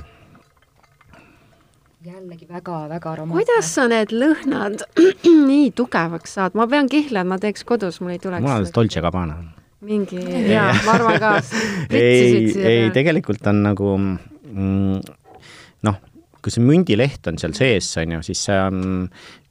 jällegi väga-väga aromaatne. kuidas sa need lõhnad <clears throat> nii tugevaks saad, ma pean kihla, et ma teeks kodus, mul ei tuleks. mul on Dolce Gabbana. mingi, <laughs> jaa, ma arvan ka. <laughs> ei, ei, tegelikult on nagu mm, noh, kui see mündileht on seal sees, on ju, siis see on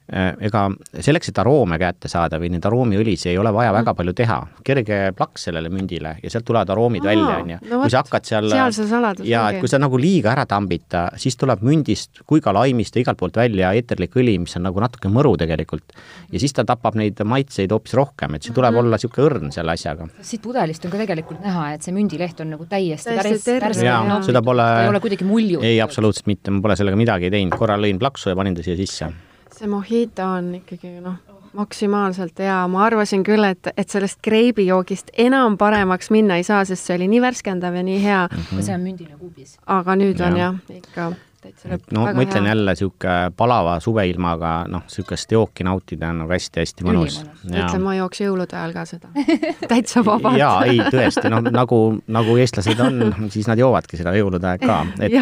ega selleks, et aroome kätte saada või neid aroomiõlisi ei ole vaja väga palju teha. kerge plaks sellele mündile ja sealt tulevad aroomid Aa, välja, on ju. kui sa hakkad seal seal see saladus ja et kui sa nagu liiga ära tambita, siis tuleb mündist kui ka laimist ja igalt poolt välja eeterlik õli, mis on nagu natuke mõru tegelikult. ja siis ta tapab neid maitseid hoopis rohkem, et siin tuleb mm -hmm. olla niisugune õrn selle asjaga. siit pudelist on ka tegelikult näha, et see mündileht on nagu täiesti täiesti päris jaa, seda pole ei ole kuidagi mulju. ei, absoluutselt mitte, ma pole sellega midagi teinud, korra lõin plaksu ja panin ta siia sisse see mojito on ikkagi noh, maksimaalselt hea, ma arvasin küll, et, et sellest kreibijoogist enam paremaks minna ei saa, sest see oli nii värskendav ja nii hea mm. -hmm. see on mündine kuubis. aga nüüd ja. on jah, ikka täitsa lõpp. no ma ütlen jälle, niisugune palava suveilmaga, noh, niisugust jooki nautida on nagu hästi-hästi mõnus. ütlen, ma jooks jõulude ajal ka seda. <laughs> Täitsa vabalt. jaa, ei tõesti, noh, nagu, nagu eestlased on, siis nad joovadki seda jõulude aeg ka, <laughs> et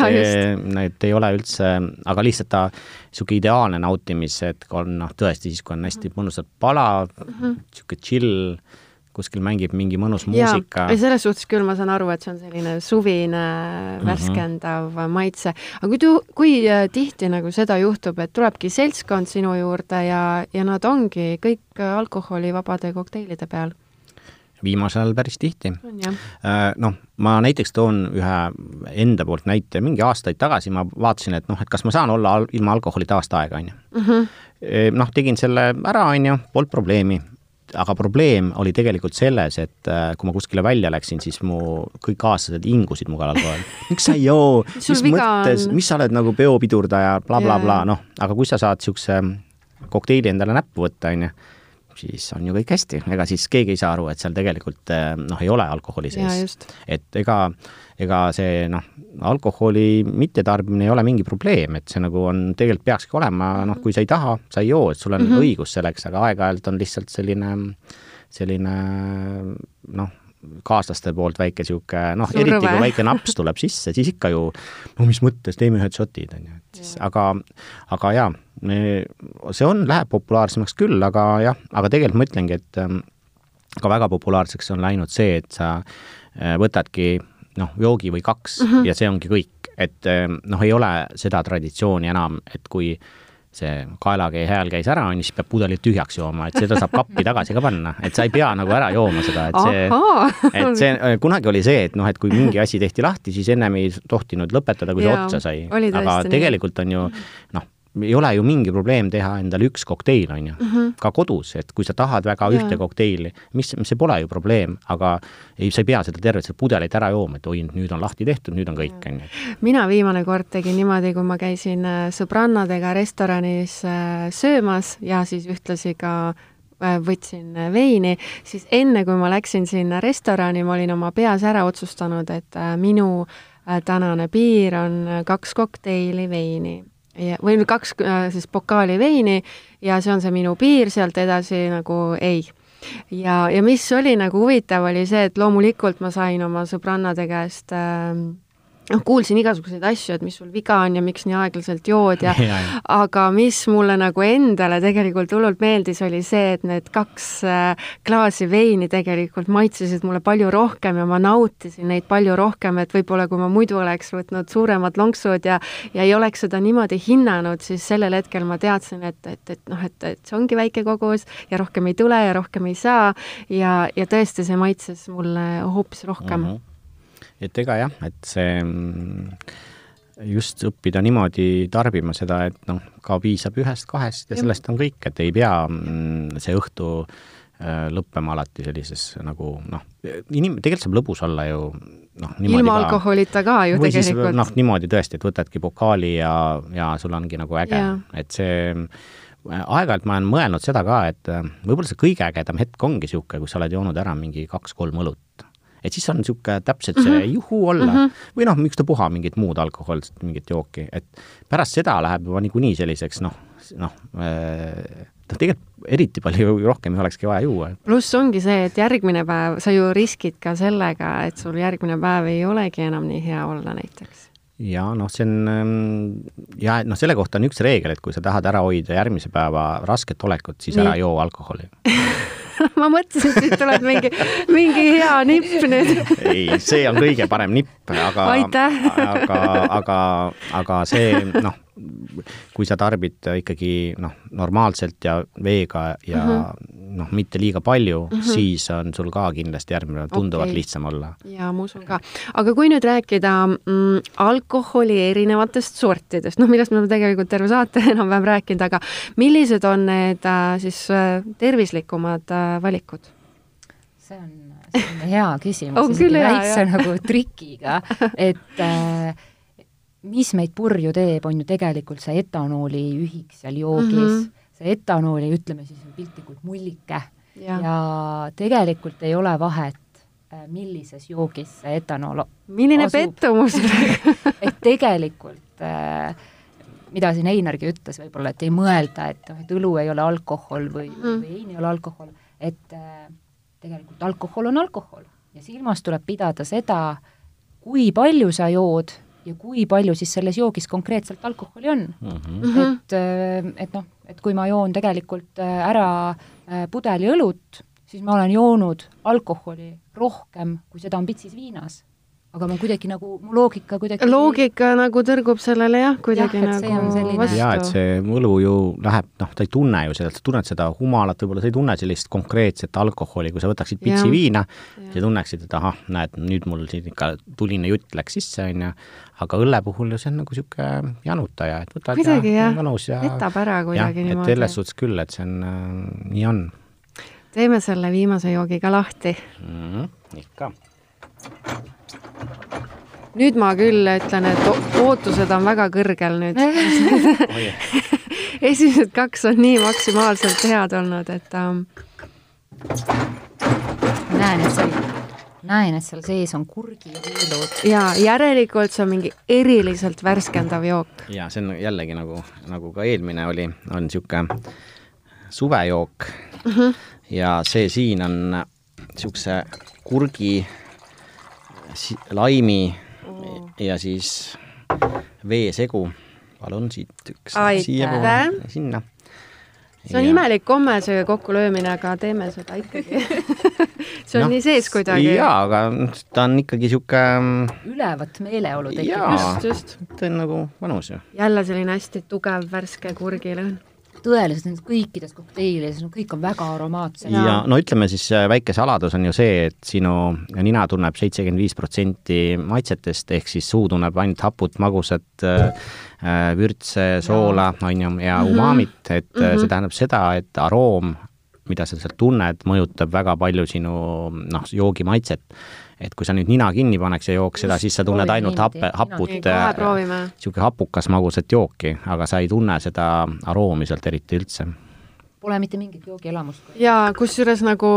need ei ole üldse, aga lihtsalt ta niisugune ideaalne nautimis, et on noh, tõesti siis, kui on hästi mõnusalt palav niisugune chill kuskil mängib mingi mõnus muusika. selles suhtes küll ma saan aru, et see on selline suvine mhm. värskendav mm -hmm. maitse. aga kui tu-, kui äh, tihti nagu seda juhtub, et tulebki seltskond sinu juurde ja, ja nad ongi kõik alkoholivabade kokteilide peal? viimasel ajal päris tihti. Äh, noh, ma näiteks toon ühe enda poolt näite, mingi aastaid tagasi ma vaatasin, et noh, et kas ma saan olla ilma alkoholita aasta aega, on ju. Mhm. noh, tegin selle ära, on ju, polnud probleemi aga probleem oli tegelikult selles, et äh, kui ma kuskile välja läksin, siis mu kõik kaaslased hingusid mu kallal kogu <laughs> aeg. miks sa ei joo, mis mõttes, mis sa oled nagu peopidurdaja? Bla,, blablabla, noh, aga kui sa saad niisuguse kokteili endale näppu võtta, on ju, siis on ju kõik hästi, ega siis keegi ei saa aru, et seal tegelikult noh, ei ole alkoholi sees. et ega, ega see noh, alkoholi mittetarbimine ei ole mingi probleem, et see nagu on, tegelikult peakski olema, noh, kui sa ei taha, sa ei joo, et sul on mm -hmm. õigus selleks, aga aeg-ajalt on lihtsalt selline, selline noh, kaaslaste poolt väike niisugune noh, eriti kui väike naps tuleb sisse, siis ikka ju no mis mõttes, teeme ühed šotid, on ju, et siis aga, aga jaa, see on, läheb populaarsemaks küll, aga jah, aga tegelikult ma ütlengi, et ähm, ka väga populaarseks on läinud see, et sa äh, võtadki noh, joogi või kaks mm -hmm. ja see ongi kõik. et eh, noh, ei ole seda traditsiooni enam, et kui see kaelakee hääl käis ära, on ju, siis peab pudelit tühjaks jooma, et seda saab kappi tagasi ka panna, et sa ei pea nagu ära jooma seda, et see, et see, kunagi oli see, et noh, et kui mingi asi tehti lahti, siis ennem ei tohtinud lõpetada, kui see otsa sai. aga tegelikult on ju noh, ei ole ju mingi probleem teha endale üks kokteil, on ju mm, -hmm. ka kodus, et kui sa tahad väga ja. ühte kokteili, mis, see pole ju probleem, aga ei, sa ei pea seda tervet seda pudelit ära jooma, et oi, nüüd on lahti tehtud, nüüd on kõik, on ju. mina viimane kord tegin niimoodi, kui ma käisin äh, sõbrannadega restoranis äh, söömas ja siis ühtlasi ka äh, võtsin veini, siis enne, kui ma läksin sinna restorani, ma olin oma peas ära otsustanud, et minu tänane piir on kaks kokteili veini ja, või kaks äh, siis pokaali veini ja see on see minu piir, sealt edasi nagu ei. ja, ja mis oli nagu huvitav, oli see, et loomulikult ma sain oma sõbrannade käest äh, noh, kuulsin igasuguseid asju, et mis sul viga on ja miks nii aeglaselt jood ja, <laughs> ja, ja. aga mis mulle nagu endale tegelikult hullult meeldis, oli see, et need kaks äh, klaasi veini tegelikult maitsesid mulle palju rohkem ja ma nautisin neid palju rohkem, et võib-olla kui ma muidu oleks võtnud suuremad lonksud ja ja ei oleks seda niimoodi hinnanud, siis sellel hetkel ma teadsin, et, et, et noh, et, et see ongi väike kogus ja rohkem ei tule ja rohkem ei saa ja, ja tõesti, see maitses mulle hoopis rohkem mm. -hmm et ega jah, et see mm, just õppida niimoodi tarbima seda, et noh, ka piisab ühest-kahest ja sellest on kõik, et ei pea mm, see õhtu äh, lõppema alati sellises nagu noh, inim-, tegelikult saab lõbus olla ju noh, ilma alkoholita ka ju tegelikult. noh, niimoodi tõesti, et võtadki pokaali ja, ja sul ongi nagu äge, et see aeg-ajalt ma olen mõelnud seda ka, et äh, võib-olla see kõige ägedam hetk ongi niisugune, kus sa oled joonud ära mingi kaks-kolm õlut et siis on niisugune täpselt see mm -hmm. juhu olla mm -hmm. või noh, ükstapuha mingit muud alkohoolset mingit jooki, et pärast seda läheb juba niikuinii selliseks noh, noh äh, noh, tegelikult eriti palju rohkem ei olekski vaja juua. pluss ongi see, et järgmine päev, sa ju riskid ka sellega, et sul järgmine päev ei olegi enam nii hea olla näiteks. Ja noh, see on ähm, ja noh, selle kohta on üks reegel, et kui sa tahad ära hoida järgmise päeva rasket olekut, siis nii. ära joo alkoholi <laughs> ma mõtlesin, et siit tuleb mingi, mingi hea nipp nüüd. <laughs> ei, see on kõige parem nipp, aga, aga, aga, aga see noh, kui sa tarbid ikkagi noh, normaalselt ja veega ja mm -hmm noh, mitte liiga palju mm, -hmm. siis on sul ka kindlasti järgmine päev tunduvalt okay. lihtsam olla. jaa, ma usun ka. aga kui nüüd rääkida mm, alkoholi erinevatest sortidest, noh, millest me oleme tegelikult terve saate <laughs> enam-vähem rääkinud, aga millised on need äh, siis äh, tervislikumad äh, valikud? see on, see on hea küsimus väikse nagu trikiga, et äh, mis meid purju teeb, on ju tegelikult see etanooli ühik seal joogis mm, -hmm see etanooli, ütleme siis piltlikult mullike ja. ja tegelikult ei ole vahet, äh, millises joogis see etanool milline asub. pettumus <laughs> et tegelikult äh, mida siin Einargi ütles võib-olla, et ei mõelda, et noh, et õlu ei ole alkohol või mm., või vein ei ole alkohol, et äh, tegelikult alkohol on alkohol ja silmas tuleb pidada seda, kui palju sa jood ja kui palju siis selles joogis konkreetselt alkoholi on mm. -hmm. et, äh, et noh, et kui ma joon tegelikult äh, ära äh, pudeli õlut, siis ma olen joonud alkoholi rohkem, kui seda on pitsis viinas aga ma kuidagi nagu, mu loogika kuidagi loogika nagu tõrgub sellele jah, kuidagi jah, nagu selline... vastu. jaa, et see võlu ju läheb, noh, ta ei tunne ju seda, sa tunned seda humalat, võib-olla sa ei tunne sellist konkreetset alkoholi, kui sa võtaksid pitsi ja. viina, sa tunneksid, et ahah, näed, nüüd mul siin ikka tuline jutt läks sisse, on ju, aga õlle puhul ju see on nagu niisugune janutaja, et võtad kuidagi ja, mõnus ja võtab ära kuidagi ja, niimoodi. et selles suhtes küll, et see on äh,, nii on. teeme selle viimase joogiga lahti mm. -hmm, ikka nüüd ma küll ütlen, et ootused on väga kõrgel nüüd <laughs> esimesed kaks on nii maksimaalselt head olnud, et ähm, näen, et seal, näen, et seal sees on kurgiviilud. ja järelikult see on mingi eriliselt värskendav jook. ja see on jällegi nagu, nagu ka eelmine oli, on niisugune suvejook mm. -hmm. ja see siin on niisuguse kurgi, laimi oh. Ja siis veesegu. palun siit üks siiapoole, sinna see on ja. imelik komme, see kokkulöömine, aga teeme seda ikkagi <laughs> see on no, nii sees kuidagi. jaa, aga ta on ikkagi niisugune mm, ülevat meeleolu tekib. just, just. ta on nagu mõnus ju. jälle selline hästi tugev värske kurgilõhn tõeliselt nendes kõikides kokteilides, no kõik on väga aromaatsed. ja no ütleme siis äh, väike saladus on ju see, et sinu nina tunneb seitsekümmend viis protsenti maitsetest, ehk siis suu tunneb ainult haput, magusat äh, äh vürtse, soola, on ju, ja mhm. umamit, et mm -hmm. see tähendab seda, et aroom, mida sa sealt tunned, mõjutab väga palju sinu noh, joogi maitset et kui sa nüüd nina kinni paneks ja jooks seda, siis sa tunned ainult happe, haput, niisugune hapukas magusat jooki, aga sa ei tunne seda aroomi sealt eriti üldse. Pole mitte mingit joogielamust. jaa, kusjuures nagu,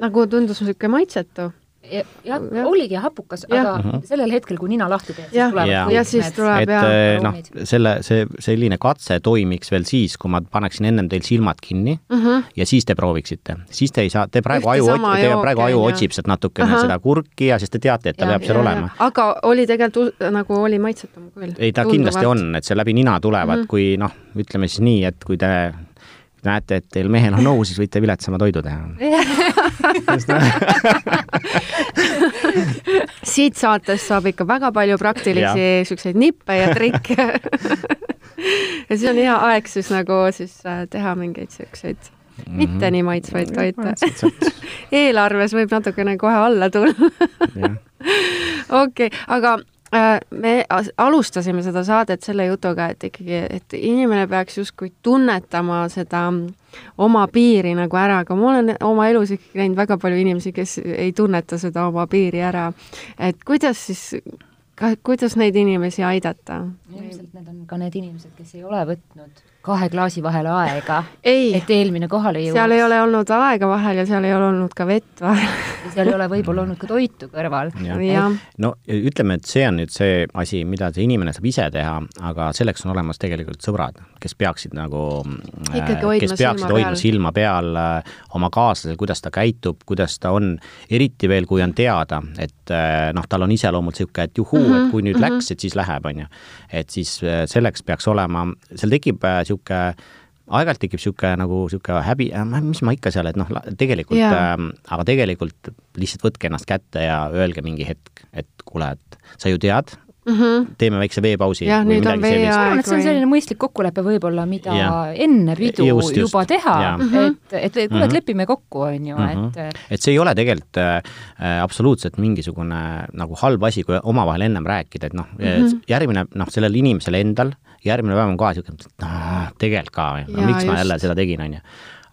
nagu tundus niisugune maitsetu jah ja, ja., oligi hapukas, aga mm -hmm. sellel hetkel, kui nina lahti teed, siis tulevad ja. ja siis tuleb et, jah. Eh, noh, selle, see selline katse toimiks veel siis, kui ma paneksin ennem teil silmad kinni mm -hmm. ja siis te prooviksite. siis te ei saa, te praegu Ühte aju, te praegu aju ja. otsib sealt natukene Aha. seda kurki ja siis te teate, et ta ja, peab seal ja, olema. aga oli tegelikult nagu oli maitsetum küll? ei, ta Tunduvalt. kindlasti on, et see läbi nina tulevad mm, -hmm. kui noh, ütleme siis nii, et kui te näete, et teil mehel on nõu, siis võite viletsama toidu teha. <laughs> Siit saatest saab ikka väga palju praktilisi siukseid nippe ja trikke. <laughs> Ja siis on hea aeg siis nagu siis äh, teha mingeid siukseid mm -hmm. mitte nii maitsvaid toite. <laughs> eelarves võib natukene kohe alla tulla. Okei okay,, aga me alustasime seda saadet selle jutuga, et ikkagi, et inimene peaks justkui tunnetama seda oma piiri nagu ära, aga ma olen oma elus ikkagi näinud väga palju inimesi, kes ei tunneta seda oma piiri ära. et kuidas siis, kuidas neid inimesi aidata? ilmselt need on ka need inimesed, kes ei ole võtnud kahe klaasi vahele aega, et eelmine kohale jõuaks. seal ei ole olnud aega vahel ja seal ei ole olnud ka vett vahel ja seal ei ole võib-olla olnud ka toitu kõrval. no ütleme, et see on nüüd see asi, mida see inimene saab ise teha, aga selleks on olemas tegelikult sõbrad, kes peaksid nagu, äh, kes peaksid silma hoidma peal. silma peal äh, oma kaaslasel, kuidas ta käitub, kuidas ta on, eriti veel, kui on teada, et äh, noh, tal on iseloomult niisugune, et juhuu mm, -hmm, et kui nüüd mm -hmm. läks, et siis läheb, on ju. Et siis selleks peaks olema, seal tekib niisugune niisugune aeg-ajalt tekib niisugune nagu niisugune häbi, äh, mis ma ikka seal, et noh, tegelikult yeah., äh, aga tegelikult lihtsalt võtke ennast kätte ja öelge mingi hetk, et kuule, et sa ju tead mm, -hmm. teeme väikse veepausi. jah, nüüd on veeaeg. see on selline mõistlik kokkulepe võib-olla, mida ja. enne pidu just, just. juba teha, mm -hmm. et, et kuule, et mhm. lepime kokku, on ju mm, -hmm. et et see ei ole tegelikult äh, absoluutselt mingisugune nagu halb asi, kui omavahel ennem rääkida, et noh mm -hmm., järgmine noh, sellel inimesel endal järgmine päev on kohe niisugune, et noh, tegelikult ka, no miks just. ma jälle seda tegin, on ju.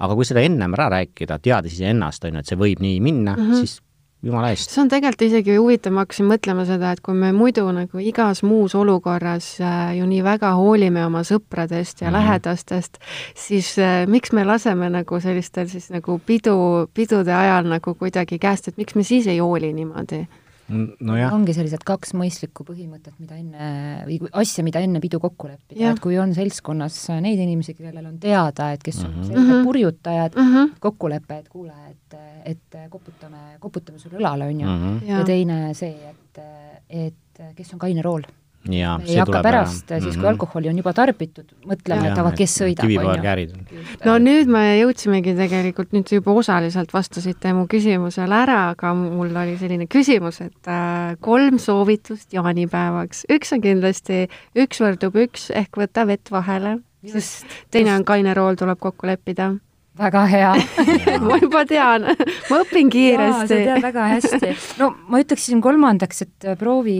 aga kui seda ennem ära rääkida, teades iseennast, on ju, et see võib nii minna mm, -hmm. siis jumala eest. see on tegelikult isegi huvitav, ma hakkasin mõtlema seda, et kui me muidu nagu igas muus olukorras äh, ju nii väga hoolime oma sõpradest ja mm -hmm. lähedastest, siis äh, miks me laseme nagu sellistel siis nagu pidu, pidude ajal nagu kuidagi käest, et miks me siis ei hooli niimoodi no ongi sellised kaks mõistlikku põhimõtet, mida enne, või asja, mida enne pidu kokku leppida, et kui on seltskonnas neid inimesi, kellel on teada, et kes on mm -hmm. selged purjutajad mm, -hmm. kokkulepe, et kuule, et, et koputame, koputame sulle õlale, on ju mm, -hmm. ja teine see, et, et kes on kaine rool ja ei hakka pärast, siis kui mm -hmm. alkoholi on juba tarbitud, mõtlema, et aga kes sõidab, on ju. no nüüd me jõudsimegi tegelikult, nüüd juba osaliselt vastasite mu küsimusele ära, aga mul oli selline küsimus, et äh, kolm soovitust jaanipäevaks. üks on kindlasti üks võrdub üks ehk võta vett vahele, sest teine on kaine rool, tuleb kokku leppida väga hea <laughs> ma juba tean, ma õpin kiiresti. sa tead väga hästi. no ma ütleksin kolmandaks, et äh, proovi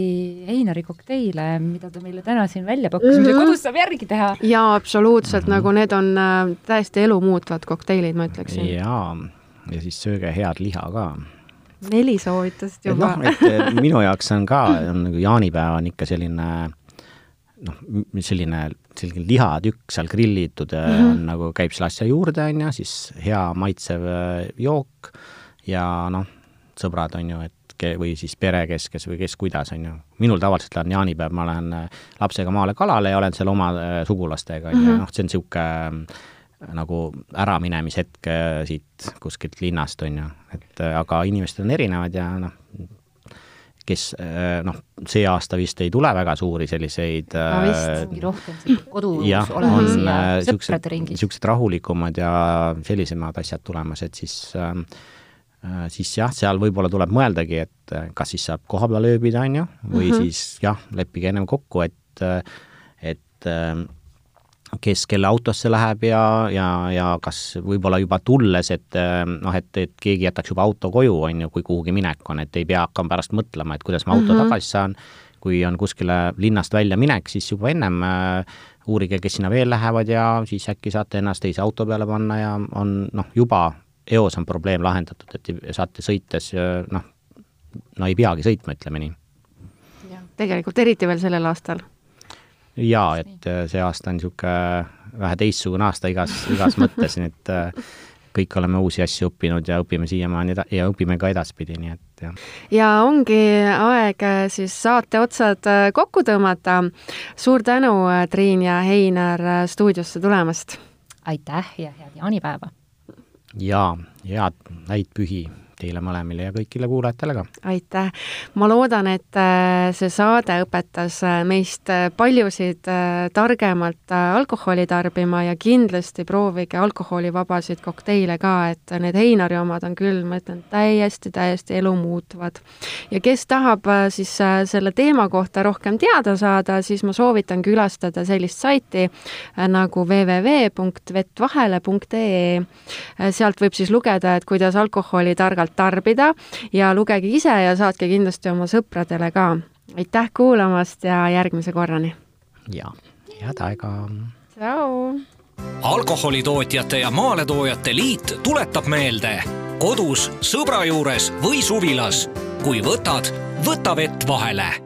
Einari kokteile, mida ta meile täna siin välja pakkus mm, -hmm. mida kodus saab järgi teha. jaa, absoluutselt mm, -hmm. nagu need on äh, täiesti elumuutvad kokteilid, ma ütleksin. jaa, ja siis sööge head liha ka neli soovitust juba. noh, et minu jaoks on ka, on nagu jaanipäev on ikka selline noh, selline selline lihatükk seal grillitud mm -hmm. on nagu, käib selle asja juurde, on ju, siis hea maitsev jook ja noh, sõbrad, on ju, et või siis perekeskes või kes kuidas, on ju. minul tavaliselt on jaanipäev, ma lähen lapsega maale kalale ja olen seal oma sugulastega, on ju, mhm. noh, see on niisugune nagu äraminemishetk siit kuskilt linnast, on ju, et aga inimesed on erinevad ja noh, kes noh, see aasta vist ei tule väga suuri selliseid no vist, mingi rohkem kodus olemisi ja sõprade ringis. niisugused rahulikumad ja sellisemad asjad tulemas, et siis äh, siis jah, seal võib-olla tuleb mõeldagi, et kas siis saab kohapeal ööbida, on ju, või mm -hmm. siis jah, leppige ennem kokku, et, et kes kelle autosse läheb ja, ja, ja kas võib-olla juba tulles, et noh, et, et keegi jätaks juba auto koju, on ju, kui kuhugi minek on, et ei pea hakkama pärast mõtlema, et kuidas ma auto mm -hmm. tagasi saan, kui on kuskile linnast välja minek, siis juba ennem äh, uurige, kes sinna veel lähevad ja siis äkki saate ennast teise auto peale panna ja on noh, juba eos on probleem lahendatud, et saate sõites noh, no ei peagi sõitma, ütleme nii. tegelikult eriti veel sellel aastal jaa, et äh, see aasta on niisugune vähe teistsugune aasta igas, igas <laughs> mõttes, nii et äh, kõik oleme uusi asju õppinud ja õpime siiamaani ja õpime ka edaspidi, nii et jah. ja ongi aeg äh, siis saate otsad kokku tõmmata. suur tänu, Triin ja Heinar stuudiosse tulemast! aitäh ja head jaanipäeva! jaa, head häid pühi teile mõlemile ja kõigile kuulajatele ka. aitäh! ma loodan, et äh, see saade õpetas äh, meist äh, paljusid targemalt alkoholi tarbima ja kindlasti proovige alkoholivabasid kokteile ka, et need Heinari omad on küll, ma ütlen, täiesti, täiesti elumuutvad. ja kes tahab siis selle teema kohta rohkem teada saada, siis ma soovitan külastada sellist saiti nagu www.vettvahele.ee. sealt võib siis lugeda, et kuidas alkoholi targalt targalt tarbida ja lugege ise ja saatke kindlasti oma sõpradele ka. aitäh kuulamast ja järgmise korrani! ja, head aega! tšau! alkoholitootjate ja maaletoojate liit tuletab meelde kodus, sõbra juures või suvilas. kui võtad, võta vett vahele